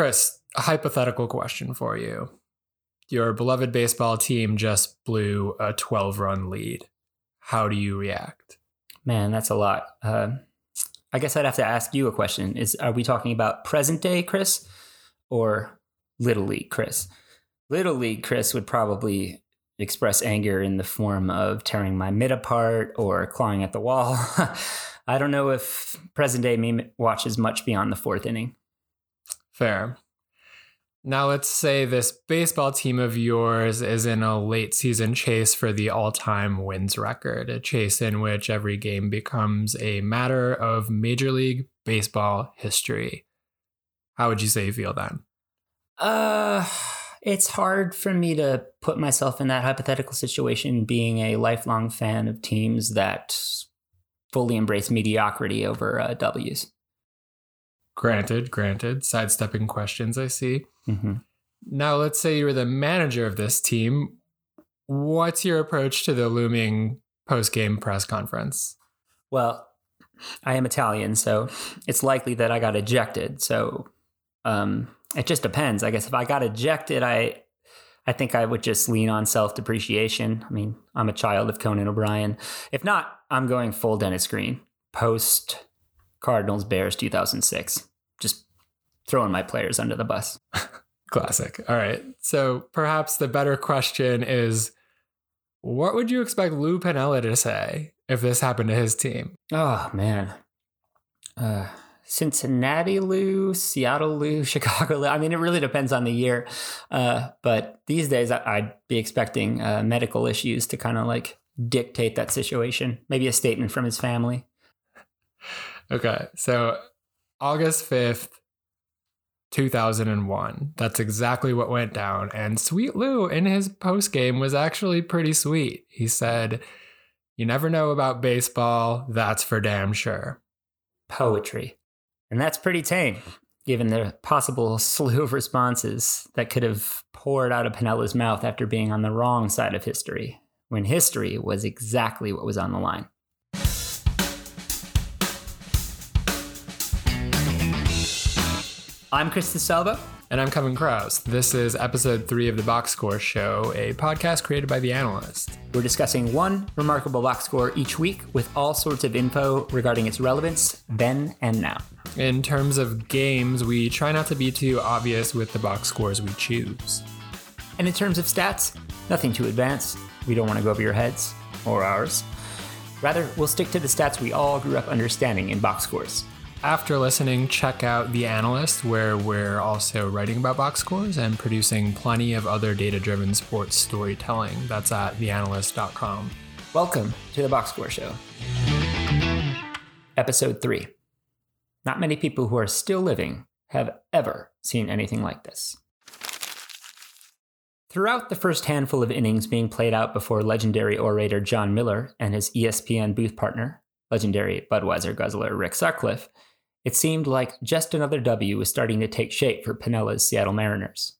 Chris, a hypothetical question for you. Your beloved baseball team just blew a 12 run lead. How do you react? Man, that's a lot. Uh, I guess I'd have to ask you a question. Is are we talking about present day Chris or little league Chris? Little league Chris would probably express anger in the form of tearing my mitt apart or clawing at the wall. I don't know if present day me watches much beyond the fourth inning. Fair. Now, let's say this baseball team of yours is in a late season chase for the all time wins record, a chase in which every game becomes a matter of Major League Baseball history. How would you say you feel then? Uh, it's hard for me to put myself in that hypothetical situation being a lifelong fan of teams that fully embrace mediocrity over uh, W's. Granted, granted, sidestepping questions, I see. Mm-hmm. Now, let's say you're the manager of this team. What's your approach to the looming post game press conference? Well, I am Italian, so it's likely that I got ejected. So um, it just depends. I guess if I got ejected, I I think I would just lean on self depreciation. I mean, I'm a child of Conan O'Brien. If not, I'm going full Dennis Green post Cardinals Bears 2006. Just throwing my players under the bus. Classic. All right. So perhaps the better question is what would you expect Lou Piniella to say if this happened to his team? Oh, man. Uh, Cincinnati Lou, Seattle Lou, Chicago Lou. I mean, it really depends on the year. Uh, but these days, I'd be expecting uh, medical issues to kind of like dictate that situation. Maybe a statement from his family. Okay. So August 5th, 2001. That's exactly what went down. And Sweet Lou in his post game was actually pretty sweet. He said, You never know about baseball. That's for damn sure. Poetry. And that's pretty tame, given the possible slew of responses that could have poured out of Piniella's mouth after being on the wrong side of history, when history was exactly what was on the line. I'm Chris DeSalvo. And I'm Kevin Chroust. This is episode three of the Box Score Show, a podcast created by The Analyst. We're discussing one remarkable box score each week with all sorts of info regarding its relevance then and now. In terms of games, we try not to be too obvious with the box scores we choose. And in terms of stats, nothing too advanced. We don't want to go over your heads or ours. Rather, we'll stick to the stats we all grew up understanding in box scores. After listening, check out The Analyst, where we're also writing about box scores and producing plenty of other data driven sports storytelling. That's at theanalyst.com. Welcome to the Box Score Show. Episode 3. Not many people who are still living have ever seen anything like this. Throughout the first handful of innings being played out before legendary orator Jon Miller and his ESPN booth partner, legendary Budweiser guzzler Rick Sutcliffe, it seemed like just another W was starting to take shape for Piniella's Seattle Mariners.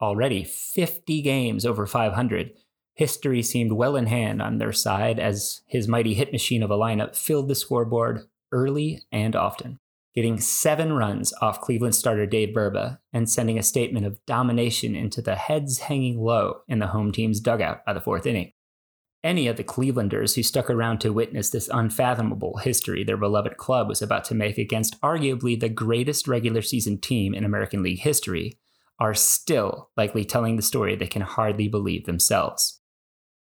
Already 50 games over 500, history seemed well in hand on their side as his mighty hit machine of a lineup filled the scoreboard early and often, getting seven runs off Cleveland starter Dave Burba and sending a statement of domination into the heads hanging low in the home team's dugout by the fourth inning any of the Clevelanders who stuck around to witness this unfathomable history their beloved club was about to make against arguably the greatest regular season team in American League history are still likely telling the story they can hardly believe themselves.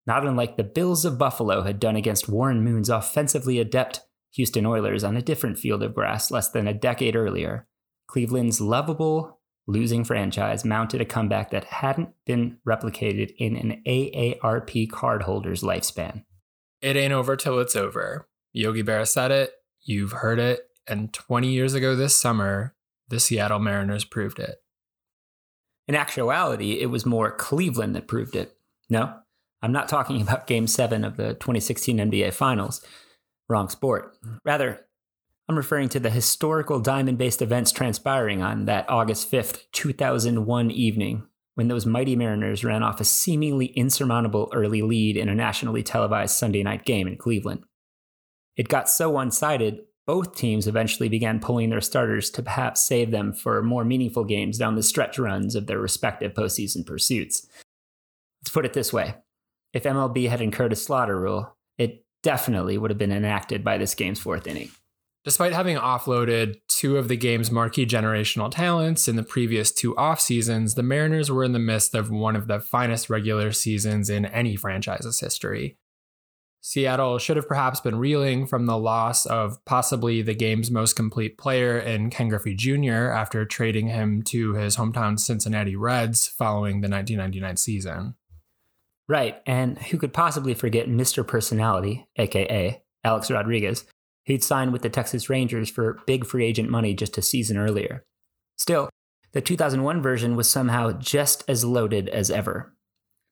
Not unlike the Bills of Buffalo had done against Warren Moon's offensively adept Houston Oilers on a different field of grass less than a decade earlier, Cleveland's lovable, losing franchise mounted a comeback that hadn't been replicated in an AARP cardholder's lifespan. It ain't over till it's over. Yogi Berra said it, you've heard it, and 20 years ago this summer, the Seattle Mariners proved it. In actuality, it was more Cleveland that proved it. No, I'm not talking about Game 7 of the 2016 NBA Finals. Wrong sport. Rather, I'm referring to the historical diamond based events transpiring on that August 5th, 2001 evening when those mighty Mariners ran off a seemingly insurmountable early lead in a nationally televised Sunday night game in Cleveland. It got so one sided, both teams eventually began pulling their starters to perhaps save them for more meaningful games down the stretch runs of their respective postseason pursuits. Let's put it this way if MLB had incurred a slaughter rule, it definitely would have been enacted by this game's fourth inning. Despite having offloaded two of the game's marquee generational talents in the previous two off seasons, the Mariners were in the midst of one of the finest regular seasons in any franchise's history. Seattle should have perhaps been reeling from the loss of possibly the game's most complete player in Ken Griffey Jr. after trading him to his hometown Cincinnati Reds following the 1999 season. Right, and who could possibly forget Mr. Personality, aka Alex Rodriguez, who'd signed with the Texas Rangers for big free agent money just a season earlier. Still, the 2001 version was somehow just as loaded as ever.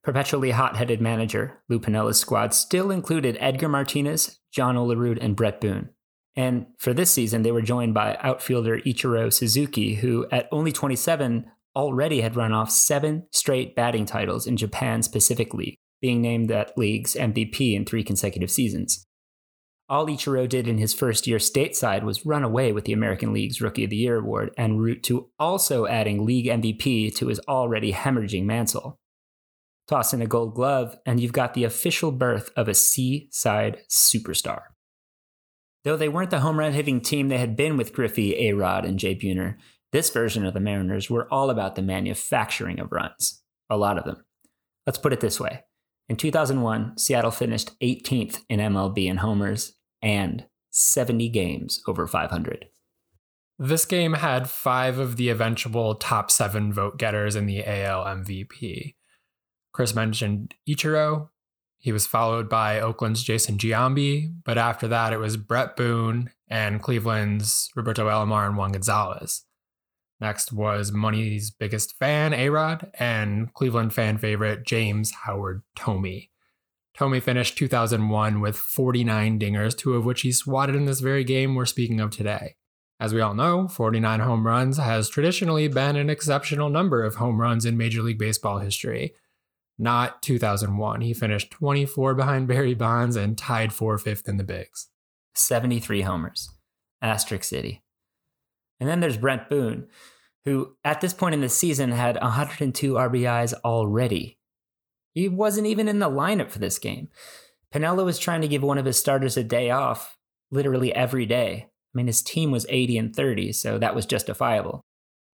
Perpetually hot headed manager, Lou Piniella's squad still included Edgar Martinez, John Olerud, and Bret Boone. And for this season, they were joined by outfielder Ichiro Suzuki, who at only 27 already had run off seven straight batting titles in Japan's Pacific League, being named that league's MVP in three consecutive seasons. All Ichiro did in his first year stateside was run away with the American League's Rookie of the Year award en route to also adding league MVP to his already hemorrhaging mantle. Toss in a gold glove, and you've got the official birth of a seaside superstar. Though they weren't the home run hitting team they had been with Griffey, A Rod, and Jay Buhner, this version of the Mariners were all about the manufacturing of runs. A lot of them. Let's put it this way In 2001, Seattle finished 18th in MLB in homers and 70 games over 500. This game had five of the eventual top seven vote getters in the AL MVP. Chris mentioned Ichiro. He was followed by Oakland's Jason Giambi, but after that it was Bret Boone and Cleveland's Roberto Alomar and Juan Gonzalez. Next was Money's biggest fan, A-Rod, and Cleveland fan favorite James Howard Thome. Thome finished 2001 with 49 dingers, two of which he swatted in this very game we're speaking of today. As we all know, 49 home runs has traditionally been an exceptional number of home runs in Major League Baseball history not 2001. He finished 24 behind Barry Bonds and tied for fifth in the bigs. 73 homers. Asterisk City. And then there's Bret Boone, who at this point in the season had 102 RBIs already. He wasn't even in the lineup for this game. Piniella was trying to give one of his starters a day off literally every day. I mean, his team was 80 and 30, so that was justifiable.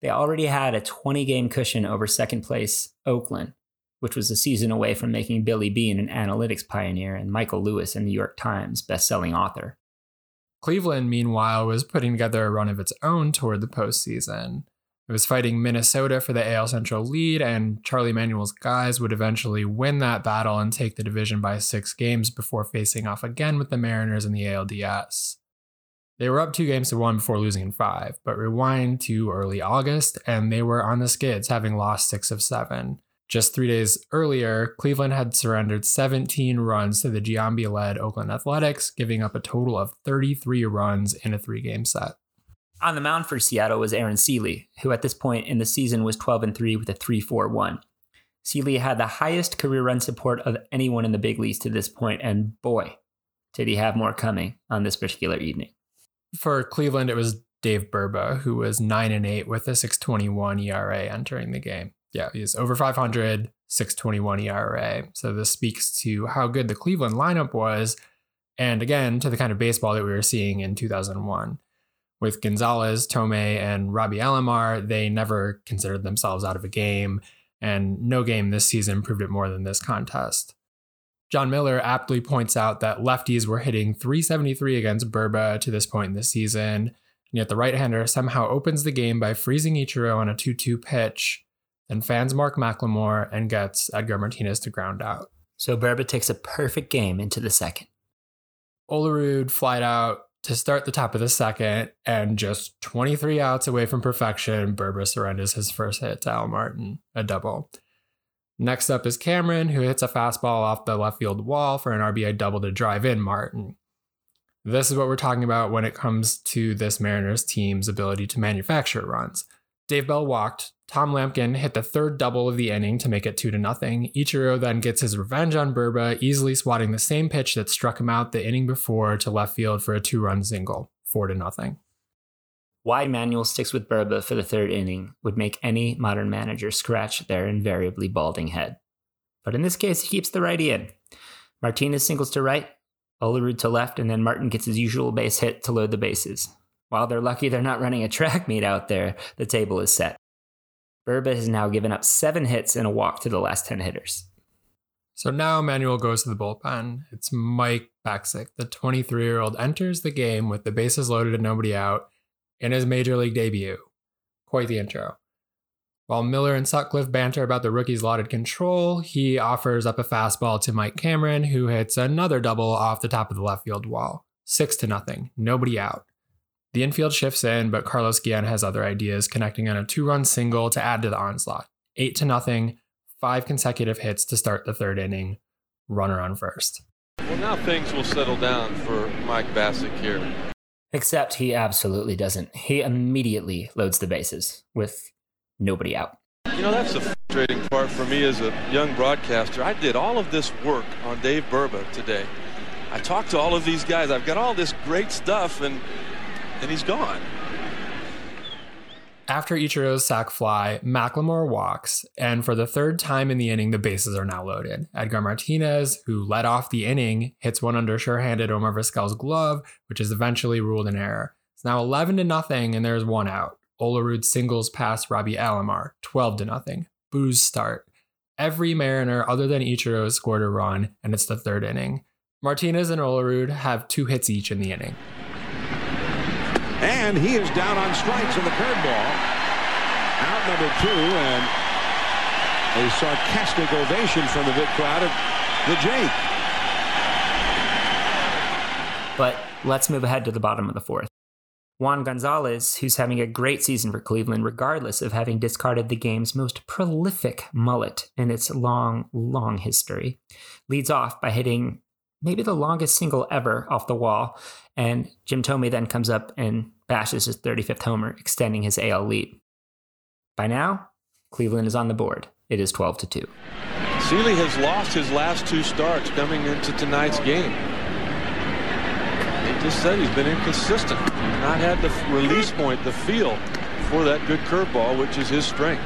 They already had a 20 game cushion over second place Oakland which was a season away from making Billy Beane an analytics pioneer and Michael Lewis a New York Times best-selling author. Cleveland, meanwhile, was putting together a run of its own toward the postseason. It was fighting Minnesota for the AL Central lead, and Charlie Manuel's guys would eventually win that battle and take the division by six games before facing off again with the Mariners in the ALDS. They were up two games to one before losing in five, but rewind to early August, and they were on the skids, having lost six of seven. Just three days earlier, Cleveland had surrendered 17 runs to the Giambi led Oakland Athletics, giving up a total of 33 runs in a three game set. On the mound for Seattle was Aaron Sele, who at this point in the season was 12 and 3 with a 3.41. Sele had the highest career run support of anyone in the big leagues to this point, and boy, did he have more coming on this particular evening. For Cleveland, it was Dave Burba, who was 9 and 8 with a 621 ERA entering the game yeah, he's over 500, 621 ERA. So this speaks to how good the Cleveland lineup was. And again, to the kind of baseball that we were seeing in 2001. With Gonzalez, Thome, and Robbie Alomar, they never considered themselves out of a game. And no game this season proved it more than this contest. Jon Miller aptly points out that lefties were hitting 373 against Burba to this point in the season. And yet the right hander somehow opens the game by freezing Ichiro on a 2 2 pitch then fans Mark McLemore and gets Edgar Martinez to ground out. So Burba takes a perfect game into the second. Olerud flied out to start the top of the second, and just 23 outs away from perfection, Burba surrenders his first hit to Al Martin, a double. Next up is Cameron, who hits a fastball off the left field wall for an RBI double to drive in Martin. This is what we're talking about when it comes to this Mariners team's ability to manufacture runs. Dave Bell walked. Tom Lampkin hit the third double of the inning to make it 2 to nothing. Ichiro then gets his revenge on Burba, easily swatting the same pitch that struck him out the inning before to left field for a two run single. four to nothing. Why Manuel sticks with Burba for the third inning would make any modern manager scratch their invariably balding head. But in this case, he keeps the righty in. Martinez singles to right, Olerud to left, and then Martin gets his usual base hit to load the bases. While they're lucky they're not running a track meet out there, the table is set. Burba has now given up seven hits and a walk to the last 10 hitters. So now Manuel goes to the bullpen. It's Mike Bacsik, the 23 year old, enters the game with the bases loaded and nobody out in his major league debut. Quite the intro. While Miller and Sutcliffe banter about the rookie's lauded control, he offers up a fastball to Mike Cameron, who hits another double off the top of the left field wall. Six to nothing, nobody out. The infield shifts in, but Carlos Guillen has other ideas, connecting on a two-run single to add to the onslaught. Eight to nothing, five consecutive hits to start the third inning. Runner on first. Well, now things will settle down for Mike Bacsik here. Except he absolutely doesn't. He immediately loads the bases with nobody out. You know, that's the frustrating part for me as a young broadcaster. I did all of this work on Dave Burba today. I talked to all of these guys. I've got all this great stuff, and and he's gone. After Ichiro's sac fly, McLemore walks, and for the third time in the inning, the bases are now loaded. Edgar Martinez, who led off the inning, hits one under sure-handed Omar Vizquel's glove, which is eventually ruled an error. It's now 11 to nothing, and there's one out. Olerud singles past Robbie Alomar, 12 to nothing. Booze start. Every Mariner other than Ichiro scored a run, and it's the third inning. Martinez and Olerud have two hits each in the inning. And he is down on strikes in the curveball. Out number two, and a sarcastic ovation from the big crowd of the Jake. But let's move ahead to the bottom of the fourth. Juan Gonzalez, who's having a great season for Cleveland, regardless of having discarded the game's most prolific mullet in its long, long history, leads off by hitting maybe the longest single ever off the wall. And Jim Thome then comes up and bashes his 35th homer, extending his AL lead. By now, Cleveland is on the board. It is 12 to 2. Sele has lost his last two starts coming into tonight's game. He just said he's been inconsistent. Not had the release point, the feel for that good curveball, which is his strength.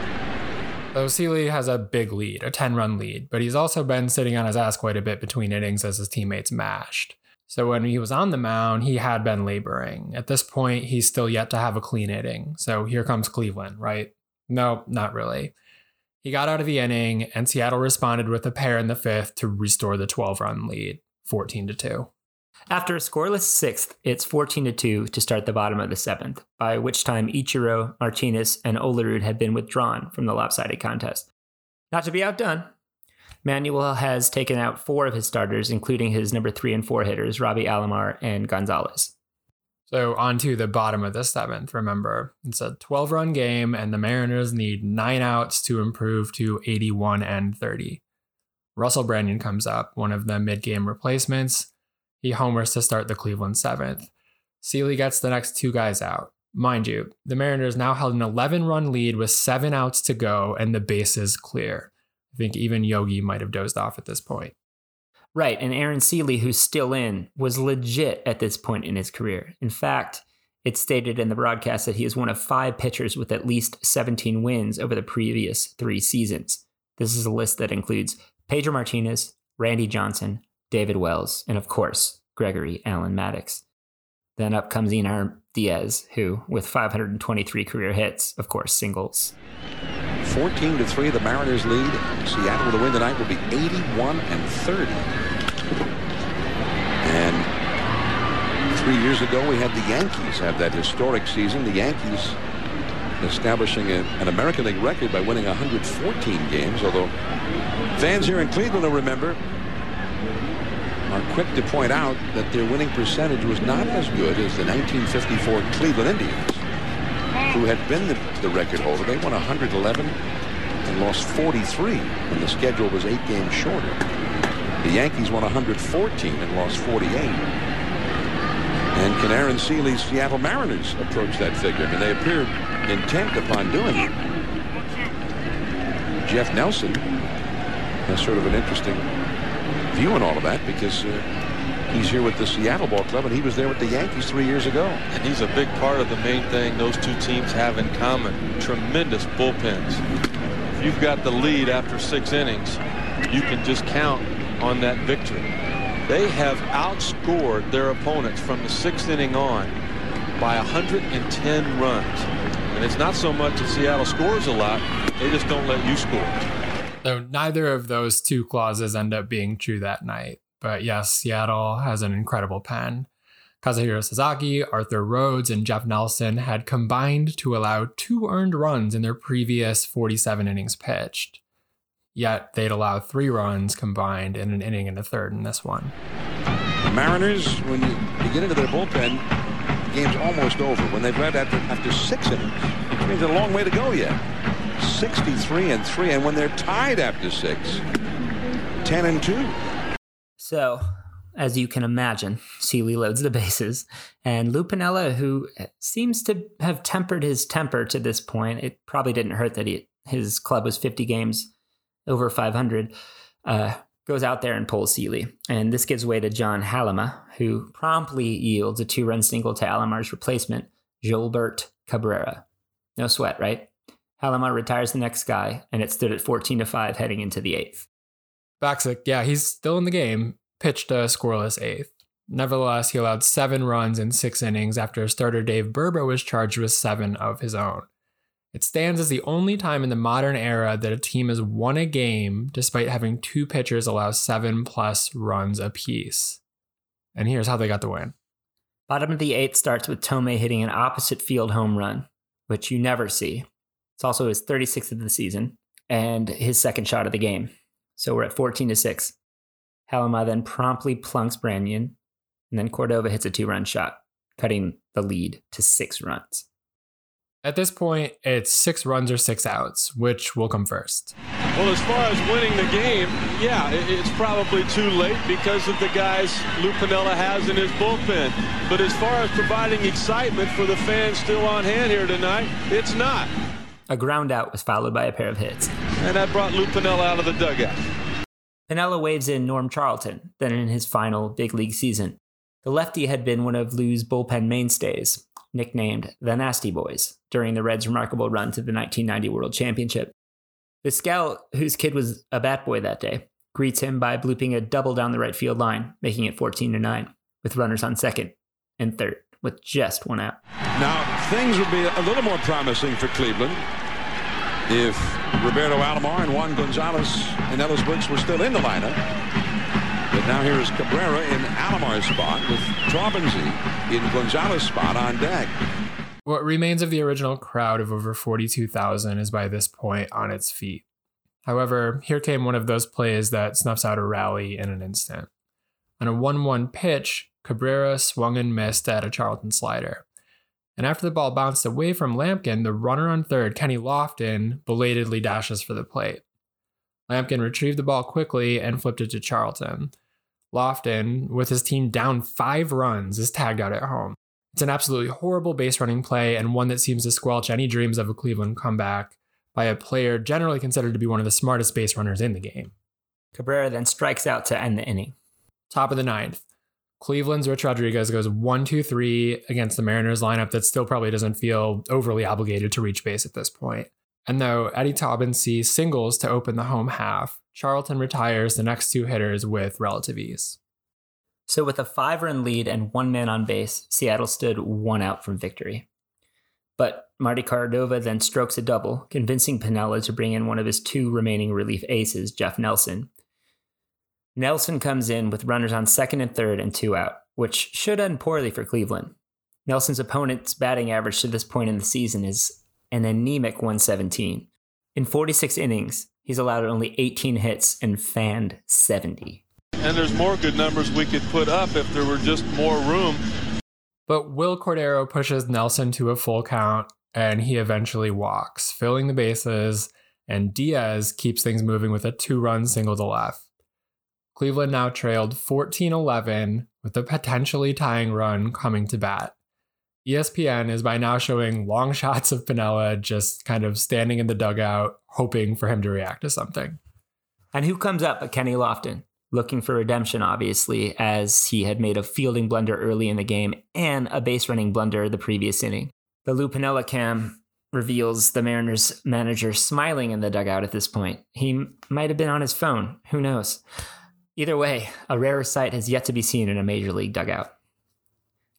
So Sele has a big lead, a 10 run lead, but he's also been sitting on his ass quite a bit between innings as his teammates mashed. So when he was on the mound, he had been laboring. At this point, he's still yet to have a clean inning. So here comes Cleveland, right? No, not really. He got out of the inning, and Seattle responded with a pair in the fifth to restore the 12 run lead, 14 to 2. After a scoreless sixth, it's 14 to 2 to start the bottom of the seventh, by which time Ichiro, Martinez, and Olerud had been withdrawn from the lopsided contest. Not to be outdone, Manuel has taken out four of his starters, including his number three and four hitters, Robbie Alomar and Gonzalez. So on to the bottom of the seventh. Remember, it's a 12 run game, and the Mariners need nine outs to improve to 81 and 30. Russell Branyan comes up, one of the mid game replacements. He homers to start the Cleveland seventh. Sele gets the next two guys out. Mind you, the Mariners now held an 11 run lead with seven outs to go and the bases clear. I think even Yogi might have dozed off at this point. Right, and Aaron Sele, who's still in, was legit at this point in his career. In fact, it's stated in the broadcast that he is one of five pitchers with at least 17 wins over the previous three seasons. This is a list that includes Pedro Martinez, Randy Johnson, David Wells, and of course, Gregory Alan Maddux. Then up comes Einar Diaz, who, with 523 career hits, of course, singles. 14 to 3, the Mariners lead. Seattle with a win tonight will be 81 and 30. And three years ago, we had the Yankees have that historic season. The Yankees establishing a, an American League record by winning 114 games, although fans here in Cleveland will remember are quick to point out that their winning percentage was not as good as the 1954 Cleveland Indians, who had been the, the record holder. They won 111 and lost 43 when the schedule was eight games shorter. The Yankees won 114 and lost 48. And can Aaron Sele's Seattle Mariners approach that figure? I mean, they appeared intent upon doing it. Jeff Nelson has sort of an interesting view on all of that because uh, He's here with the Seattle Ball Club, and he was there with the Yankees three years ago. And he's a big part of the main thing those two teams have in common. Tremendous bullpens. If you've got the lead after six innings, you can just count on that victory. They have outscored their opponents from the sixth inning on by 110 runs. And it's not so much that Seattle scores a lot, they just don't let you score. So neither of those two clauses end up being true that night. But yes, Seattle has an incredible pen. Kazuhiro Sasaki, Arthur Rhodes, and Jeff Nelson had combined to allow two earned runs in their previous 47 innings pitched. Yet they'd allow three runs combined in an inning and a third in this one. The Mariners, when you, you get into their bullpen, the game's almost over. When they've led after, after six innings, which means a long way to go yet. 63 and 3, and when they're tied after six, 10 and 2. So, as you can imagine, Sele loads the bases, and Lou Piniella, who seems to have tempered his temper to this point, it probably didn't hurt that he, his club was 50 games over 500, uh, goes out there and pulls Sele. And this gives way to John Halama, who promptly yields a two run single to Alomar's replacement, Jolbert Cabrera. No sweat, right? Halama retires the next guy, and it stood at 14 to 5 heading into the eighth. Bacsik, yeah, he's still in the game, pitched a scoreless eighth. Nevertheless, he allowed seven runs in six innings after starter Dave Burba was charged with seven of his own. It stands as the only time in the modern era that a team has won a game despite having two pitchers allow seven plus runs apiece. And here's how they got the win. Bottom of the eighth starts with Thome hitting an opposite field home run, which you never see. It's also his 36th of the season and his second shot of the game. So we're at 14 to 6. Halama then promptly plunks Branyan, and then Cordova hits a two run shot, cutting the lead to six runs. At this point, it's six runs or six outs. Which will come first? Well, as far as winning the game, yeah, it's probably too late because of the guys Lou Piniella has in his bullpen. But as far as providing excitement for the fans still on hand here tonight, it's not. A ground out was followed by a pair of hits. And that brought Lou Piniella out of the dugout. Piniella waves in Norm Charlton, then in his final big league season. The lefty had been one of Lou's bullpen mainstays, nicknamed the Nasty Boys, during the Reds' remarkable run to the 1990 World Championship. The scout, whose kid was a bat boy that day, greets him by blooping a double down the right field line, making it 14 to 9, with runners on second and third, with just one out. Now, things would be a little more promising for Cleveland if Roberto Alomar and Juan Gonzalez and Ellis Burks were still in the lineup. But now here is Cabrera in Alomar's spot with Taubensee in Gonzalez's spot on deck. What remains of the original crowd of over 42,000 is by this point on its feet. However, here came one of those plays that snuffs out a rally in an instant. On a 1 1 pitch, Cabrera swung and missed at a Charlton slider. And after the ball bounced away from Lampkin, the runner on third, Kenny Lofton, belatedly dashes for the plate. Lampkin retrieved the ball quickly and flipped it to Charlton. Lofton, with his team down five runs, is tagged out at home. It's an absolutely horrible base running play and one that seems to squelch any dreams of a Cleveland comeback by a player generally considered to be one of the smartest base runners in the game. Cabrera then strikes out to end the inning. Top of the ninth. Cleveland's Rich Rodriguez goes one, two, three against the Mariners lineup that still probably doesn't feel overly obligated to reach base at this point. And though Eddie Taubensee singles to open the home half, Charlton retires the next two hitters with relative ease. So, with a five run lead and one man on base, Seattle stood one out from victory. But Marty Cordova then strokes a double, convincing Piniella to bring in one of his two remaining relief aces, Jeff Nelson, Nelson comes in with runners on second and third and two out, which should end poorly for Cleveland. Nelson's opponent's batting average to this point in the season is an anemic 117. In 46 innings, he's allowed only 18 hits and fanned 70. And there's more good numbers we could put up if there were just more room. But Wil Cordero pushes Nelson to a full count and he eventually walks, filling the bases, and Diaz keeps things moving with a two run single to left. Cleveland now trailed 14 11 with a potentially tying run coming to bat. ESPN is by now showing long shots of Piniella just kind of standing in the dugout, hoping for him to react to something. And who comes up but Kenny Lofton? looking for redemption, obviously, as he had made a fielding blunder early in the game and a base running blunder the previous inning. The Lou Piniella cam reveals the Mariners manager smiling in the dugout at this point. He might have been on his phone. Who knows? Either way, a rarer sight has yet to be seen in a major league dugout.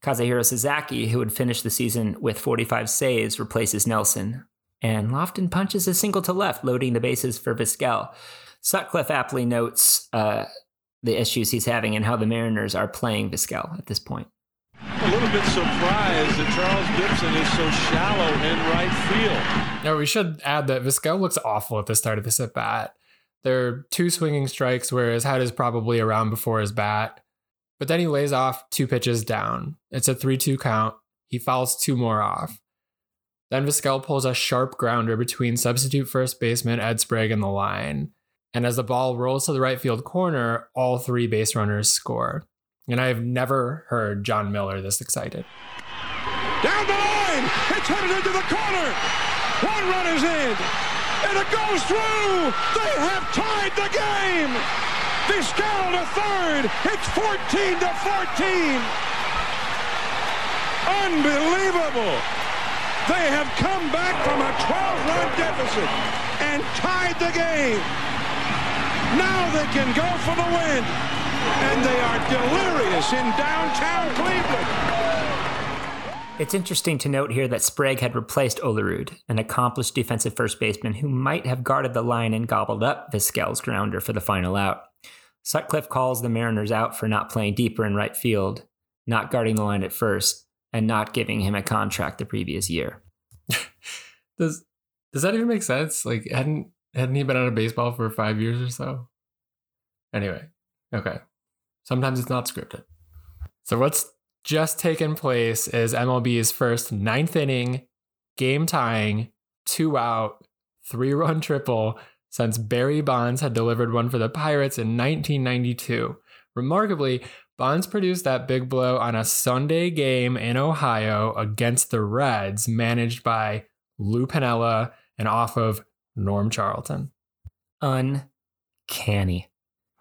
Kazuhiro Sasaki, who would finish the season with 45 saves, replaces Nelson. And Lofton punches a single to left, loading the bases for Vizquel. Sutcliffe aptly notes uh, the issues he's having and how the Mariners are playing Vizquel at this point. A little bit surprised that Charles Gipson is so shallow in right field. Now, we should add that Vizquel looks awful at the start of this at bat. There are two swinging strikes where his head is probably around before his bat. But then he lays off two pitches down. It's a 3 2 count. He fouls two more off. Then Vizquel pulls a sharp grounder between substitute first baseman Ed Sprague and the line. And as the ball rolls to the right field corner, all three base runners score. And I have never heard Jon Miller this excited. Down the line! It's headed into the corner! One run is in! And it goes through! They have tied the game! Vizquel to third! It's 14 to 14! Unbelievable! They have come back from a 12-run deficit and tied the game. Now they can go for the win. And they are delirious in downtown Cleveland. It's interesting to note here that Sprague had replaced Olerud, an accomplished defensive first baseman who might have guarded the line and gobbled up Vizquel's grounder for the final out. Sutcliffe calls the Mariners out for not playing deeper in right field, not guarding the line at first, and not giving him a contract the previous year. does does that even make sense? Like hadn't hadn't he been out of baseball for five years or so? Anyway, okay. Sometimes it's not scripted. So what's just taken place is MLB's first ninth inning, game tying, two out, three run triple since Barry Bonds had delivered one for the Pirates in 1992. Remarkably, Bonds produced that big blow on a Sunday game in Ohio against the Reds, managed by Lou Piniella and off of Norm Charlton. Uncanny.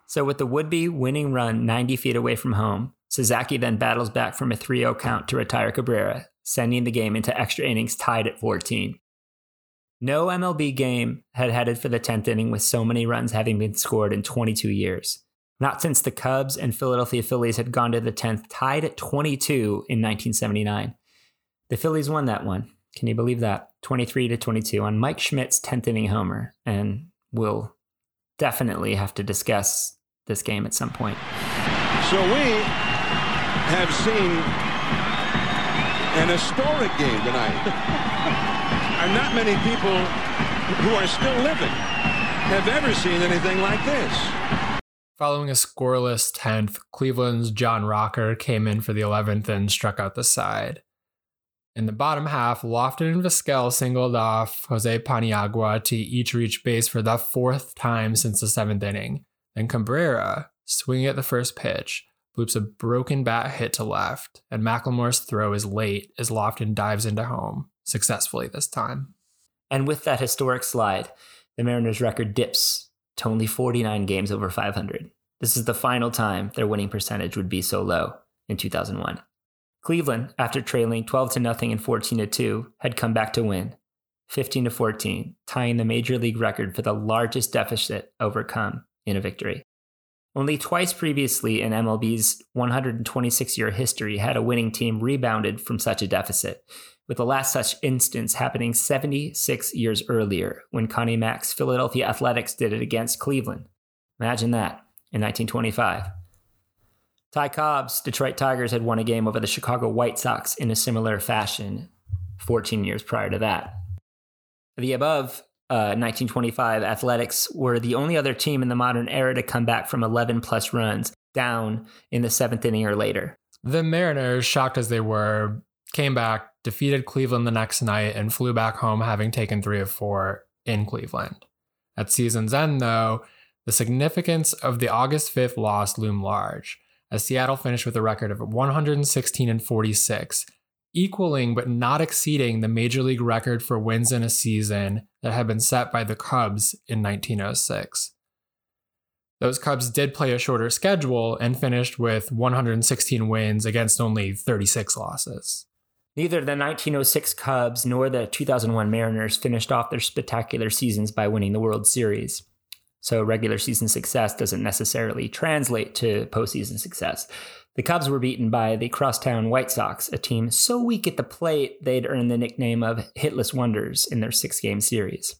So, with the would be winning run 90 feet away from home, Sasaki then battles back from a 3 0 count to retire Cabrera, sending the game into extra innings tied at 14. No MLB game had headed for the 10th inning with so many runs having been scored in 22 years. Not since the Cubs and Philadelphia Phillies had gone to the 10th, tied at 22 in 1979. The Phillies won that one. Can you believe that? 23 to 22 on Mike Schmidt's 10th inning homer. And we'll definitely have to discuss this game at some point. So we have seen an historic game tonight. and not many people who are still living have ever seen anything like this. Following a scoreless 10th, Cleveland's John Rocker came in for the 11th and struck out the side. In the bottom half, Lofton and Vizquel singled off Jose Paniagua to each reach base for the fourth time since the seventh inning. Then Cabrera, swinging at the first pitch, bloops a broken bat hit to left, and McLemore's throw is late as Lofton dives into home successfully this time. And with that historic slide, the Mariners' record dips to only 49 games over 500. This is the final time their winning percentage would be so low in 2001. Cleveland, after trailing 12 to nothing and 14 to 2, had come back to win 15 to 14, tying the major league record for the largest deficit overcome in a victory. Only twice previously in MLB's 126 year history had a winning team rebounded from such a deficit, with the last such instance happening 76 years earlier when Connie Mack's Philadelphia Athletics did it against Cleveland. Imagine that in 1925. Ty Cobb's Detroit Tigers had won a game over the Chicago White Sox in a similar fashion 14 years prior to that. The above uh, 1925 Athletics were the only other team in the modern era to come back from 11 plus runs down in the seventh inning or later. The Mariners, shocked as they were, came back, defeated Cleveland the next night, and flew back home having taken three of four in Cleveland. At season's end, though, the significance of the August 5th loss loomed large, as Seattle finished with a record of 116 and 46, equaling but not exceeding the major league record for wins in a season that had been set by the Cubs in 1906. Those Cubs did play a shorter schedule and finished with 116 wins against only 36 losses. Neither the 1906 Cubs nor the 2001 Mariners finished off their spectacular seasons by winning the World Series. So regular season success doesn't necessarily translate to postseason success. The Cubs were beaten by the Crosstown White Sox, a team so weak at the plate they'd earned the nickname of Hitless Wonders in their six game series.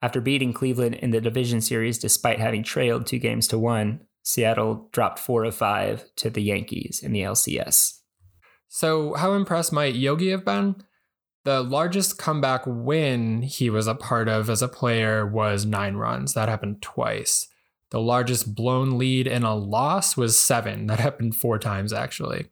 After beating Cleveland in the division series despite having trailed two games to one, Seattle dropped four of five to the Yankees in the LCS. So, how impressed might Yogi have been? The largest comeback win he was a part of as a player was nine runs. That happened twice. The largest blown lead in a loss was seven. That happened four times, actually.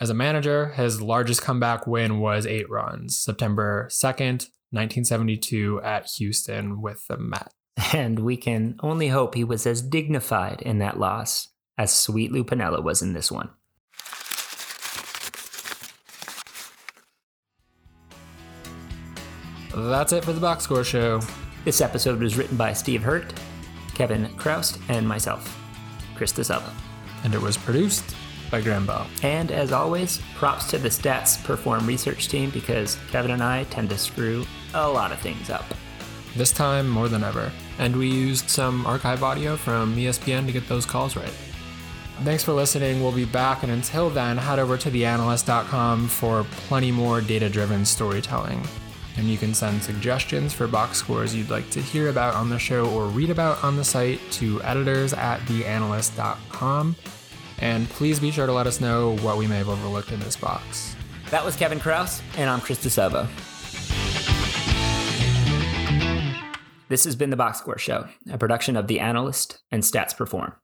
As a manager, his largest comeback win was eight runs, September 2nd, 1972, at Houston with the Mets. And we can only hope he was as dignified in that loss as Sweet Lou Piniella was in this one. That's it for the Box Score Show. This episode was written by Steve Hurt, Kevin Chroust, and myself, Chris DeSalvo. And it was produced by Graham Bell. And as always, props to the Stats Perform research team because Kevin and I tend to screw a lot of things up. This time more than ever. And we used some archive audio from ESPN to get those calls right. Thanks for listening. We'll be back. And until then, head over to theanalyst.com for plenty more data driven storytelling. And you can send suggestions for box scores you'd like to hear about on the show or read about on the site to editors at theanalyst.com. And please be sure to let us know what we may have overlooked in this box. That was Kevin Chroust, and I'm Chris DeSalvo. This has been the Box Score Show, a production of The Analyst and Stats Perform.